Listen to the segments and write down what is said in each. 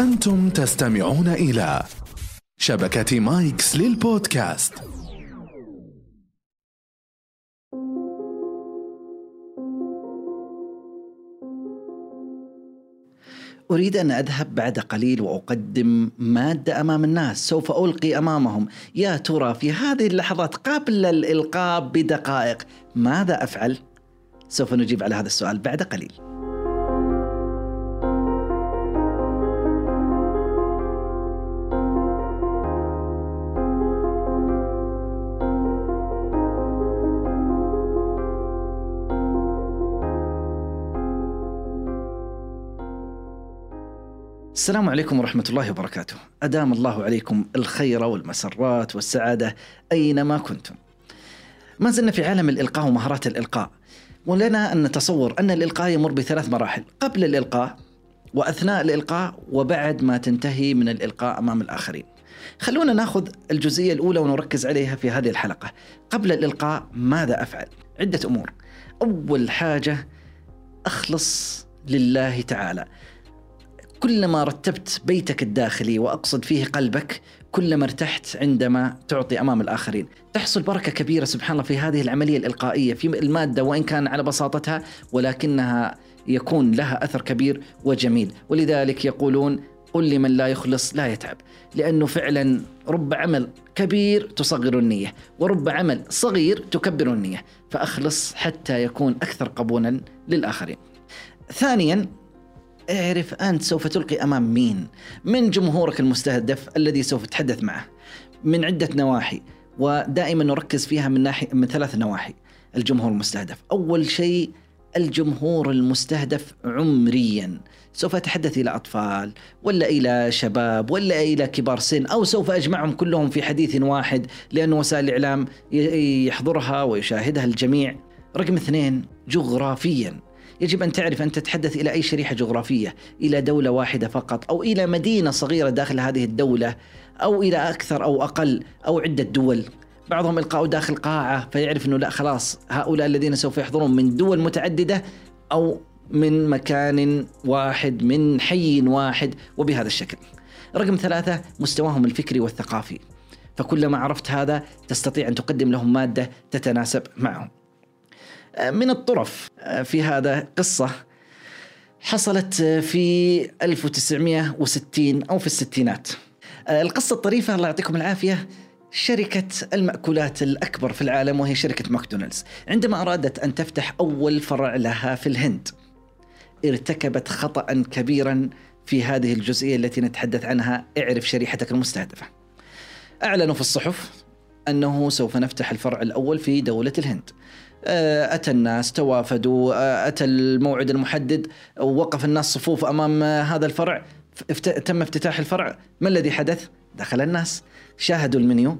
أنتم تستمعون إلى شبكة مايكس للبودكاست. أريد أن أذهب بعد قليل وأقدم مادة أمام الناس. سوف ألقي أمامهم. يا ترى في هذه اللحظات قبل الإلقاء بدقائق ماذا أفعل؟ سوف نجيب على هذا السؤال بعد قليل. السلام عليكم ورحمة الله وبركاته. أدام الله عليكم الخير والمسرات والسعادة أينما كنتم. ما زلنا في عالم الإلقاء ومهارات الإلقاء. ولنا أن نتصور أن الإلقاء يمر بثلاث مراحل، قبل الإلقاء وأثناء الإلقاء وبعد ما تنتهي من الإلقاء أمام الآخرين. خلونا ناخذ الجزئية الأولى ونركز عليها في هذه الحلقة. قبل الإلقاء ماذا أفعل؟ عدة أمور. أول حاجة أخلص لله تعالى. كلما رتبت بيتك الداخلي وأقصد فيه قلبك كلما ارتحت عندما تعطي أمام الآخرين، تحصل بركة كبيرة سبحان الله في هذه العملية الإلقائية في المادة وإن كان على بساطتها ولكنها يكون لها أثر كبير وجميل، ولذلك يقولون قل لمن لا يخلص لا يتعب، لأنه فعلا رب عمل كبير تصغر النية، ورب عمل صغير تكبر النية، فأخلص حتى يكون أكثر قبولا للآخرين. ثانيا اعرف أنت سوف تلقي أمام مين؟ من جمهورك المستهدف الذي سوف تتحدث معه؟ من عدة نواحي ودائما نركز فيها من ناحية من ثلاث نواحي. الجمهور المستهدف. أول شيء الجمهور المستهدف عمريا. سوف أتحدث إلى أطفال ولا إلى شباب ولا إلى كبار سن أو سوف أجمعهم كلهم في حديث واحد لأن وسائل الإعلام يحضرها ويشاهدها الجميع. رقم اثنين جغرافيا. يجب أن تعرف أن تتحدث إلى أي شريحة جغرافية إلى دولة واحدة فقط أو إلى مدينة صغيرة داخل هذه الدولة أو إلى أكثر أو أقل أو عدة دول. بعضهم إلقاء داخل قاعة فيعرف أنه لا خلاص هؤلاء الذين سوف يحضرون من دول متعددة أو من مكان واحد من حي واحد وبهذا الشكل. رقم ثلاثة مستواهم الفكري والثقافي. فكلما عرفت هذا تستطيع أن تقدم لهم مادة تتناسب معهم. من الطرف. في هذا قصة حصلت في 1960 أو في الستينات. القصة الطريفة الله يعطيكم العافية شركة المأكولات الأكبر في العالم وهي شركة ماكدونالدز. عندما أرادت أن تفتح أول فرع لها في الهند ارتكبت خطأ كبيرا في هذه الجزئية التي نتحدث عنها. اعرف شريحتك المستهدفة. أعلنوا في الصحف أنه سوف نفتح الفرع الأول في دولة الهند. آه، أتى الناس توافدوا آه، أتى الموعد المحدد ووقف الناس صفوف أمام آه، هذا الفرع. تم افتتاح الفرع. ما الذي حدث؟ دخل الناس شاهدوا المنيو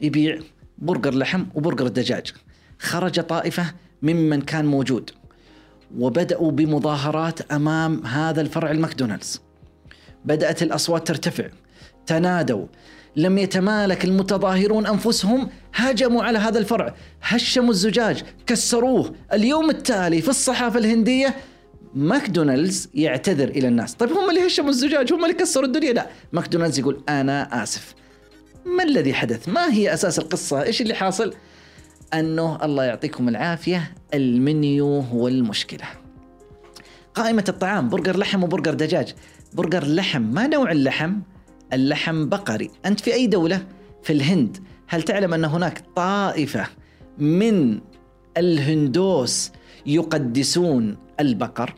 يبيع برجر لحم وبرجر دجاج خرج طائفة ممن كان موجود وبدأوا بمظاهرات أمام هذا الفرع الماكدونالدز. بدأت الأصوات ترتفع. تنادوا. لم يتمالك المتظاهرون أنفسهم هاجموا على هذا الفرع. هشموا الزجاج كسروه. اليوم التالي في الصحافة الهندية ماكدونالدز يعتذر إلى الناس. طيب هم اللي هشموا الزجاج هم اللي كسروا الدنيا؟ لا. ماكدونالدز يقول أنا آسف. ما الذي حدث؟ ما هي أساس القصة؟ إيش اللي حاصل؟ أنه الله يعطيكم العافية المنيو هو المشكلة. قائمة الطعام برجر لحم وبرجر دجاج. برجر لحم ما نوع اللحم؟ اللحم بقري. أنت في أي دولة في الهند هل تعلم أن هناك طائفة من الهندوس يقدسون البقر؟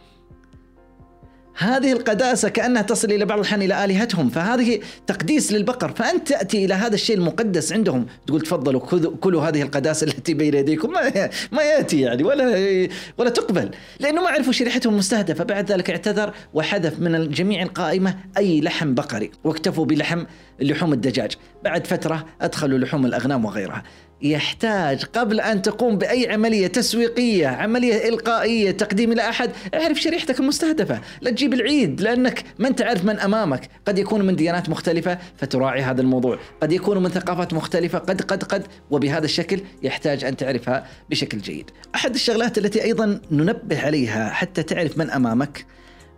هذه القداسة كأنها تصل إلى بعض الأحيان إلى آلهتهم فهذه تقديس للبقر. فأنت تأتي إلى هذا الشيء المقدس عندهم. تقول تفضلوا كلوا هذه القداسة التي بين يديكم. ما, ما يأتي يعني ولا ولا تقبل. لأنه ما عرفوا شريحتهم المستهدفة بعد ذلك اعتذر وحذف من جميع القائمة أي لحم بقري. واكتفوا بلحم لحوم الدجاج. بعد فترة أدخلوا لحوم الأغنام وغيرها. يحتاج قبل أن تقوم بأي عملية تسويقية عملية إلقائية تقديم إلى أحد اعرف شريحتك المستهدفة. لا تجيب العيد لأنك ما أنت عارف من أمامك. قد يكون من ديانات مختلفة فتراعي هذا الموضوع. قد يكون من ثقافات مختلفة قد قد قد. وبهذا الشكل يحتاج أن تعرفها بشكل جيد. أحد الشغلات التي أيضا ننبه عليها حتى تعرف من أمامك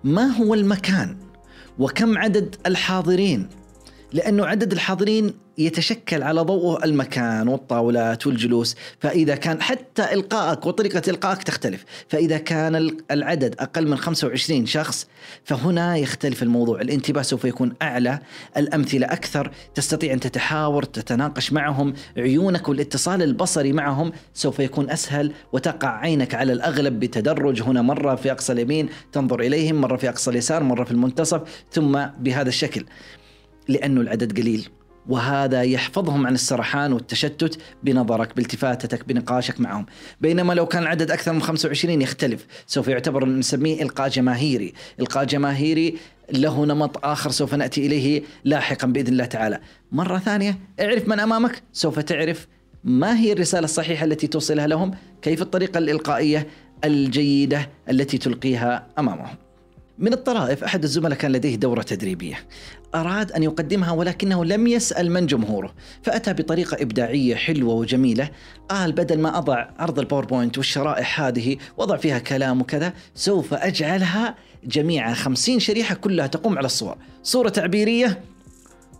ما هو المكان؟ وكم عدد الحاضرين؟ لأنه عدد الحاضرين يتشكل على ضوءه المكان والطاولات والجلوس. فإذا كان حتى إلقائك وطريقة إلقائك تختلف. فإذا كان العدد أقل من 25 شخص فهنا يختلف الموضوع. الانتباه سوف يكون أعلى الأمثلة أكثر تستطيع أن تتحاور تتناقش معهم عيونك والاتصال البصري معهم سوف يكون أسهل وتقع عينك على الأغلب بتدرج هنا مرة في أقصى اليمين تنظر إليهم مرة في أقصى اليسار مرة في المنتصف ثم بهذا الشكل. لأنه العدد قليل. وهذا يحفظهم عن السرحان والتشتت بنظرك بالتفاتتك بنقاشك معهم. بينما لو كان العدد أكثر من 25 يختلف. سوف يعتبر نسميه إلقاء جماهيري. إلقاء جماهيري له نمط آخر سوف نأتي إليه لاحقا بإذن الله تعالى. مرة ثانية اعرف من أمامك. سوف تعرف ما هي الرسالة الصحيحة التي توصلها لهم؟ كيف الطريقة الإلقائية الجيدة التي تلقيها أمامهم؟ من الطرائف أحد الزملاء كان لديه دورة تدريبية. أراد أن يقدمها ولكنه لم يسأل من جمهوره فأتى بطريقة إبداعية حلوة وجميلة. قال بدل ما أضع عرض الباوربوينت والشرائح هذه وضع فيها كلام وكذا سوف أجعلها جميعها خمسين شريحة كلها تقوم على الصور. صورة تعبيرية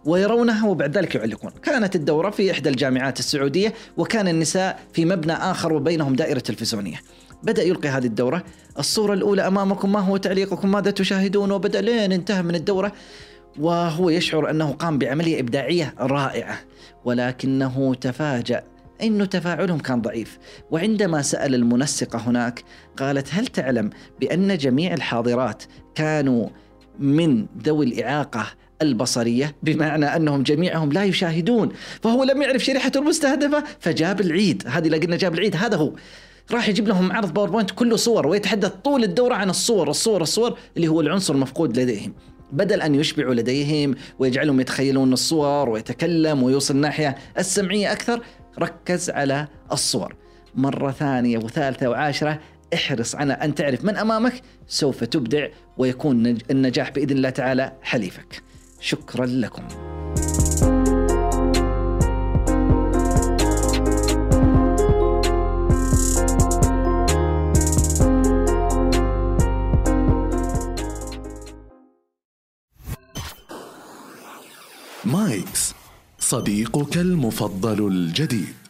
ويرونها وبعد ذلك يعلقون. كانت الدورة في إحدى الجامعات السعودية وكان النساء في مبنى آخر وبينهم دائرة تلفزيونية. بدأ يلقي هذه الدورة. الصورة الأولى أمامكم ما هو تعليقكم؟ ماذا تشاهدون؟ وبدأ لين انتهى من الدورة. وهو يشعر أنه قام بعملية إبداعية رائعة ولكنه تفاجأ انه تفاعلهم كان ضعيف، وعندما سأل المنسقه هناك قالت هل تعلم بأن جميع الحاضرات كانوا من ذوي الإعاقة البصرية؟ بمعنى أنهم جميعهم لا يشاهدون، فهو لم يعرف شريحته المستهدفة فجاب العيد، هذه اللي قلنا جاب العيد هذا هو. راح يجيب لهم عرض باوربوينت كله صور ويتحدث طول الدورة عن الصور الصور الصور اللي هو العنصر المفقود لديهم. بدل أن يشبعوا لديهم ويجعلهم يتخيلون الصور ويتكلم ويوصل الناحيه السمعية أكثر ركز على الصور. مرة ثانية وثالثة وعاشرة احرص على أن تعرف من أمامك سوف تبدع ويكون النجاح بإذن الله تعالى حليفك. شكرا لكم. صديقك المفضل الجديد.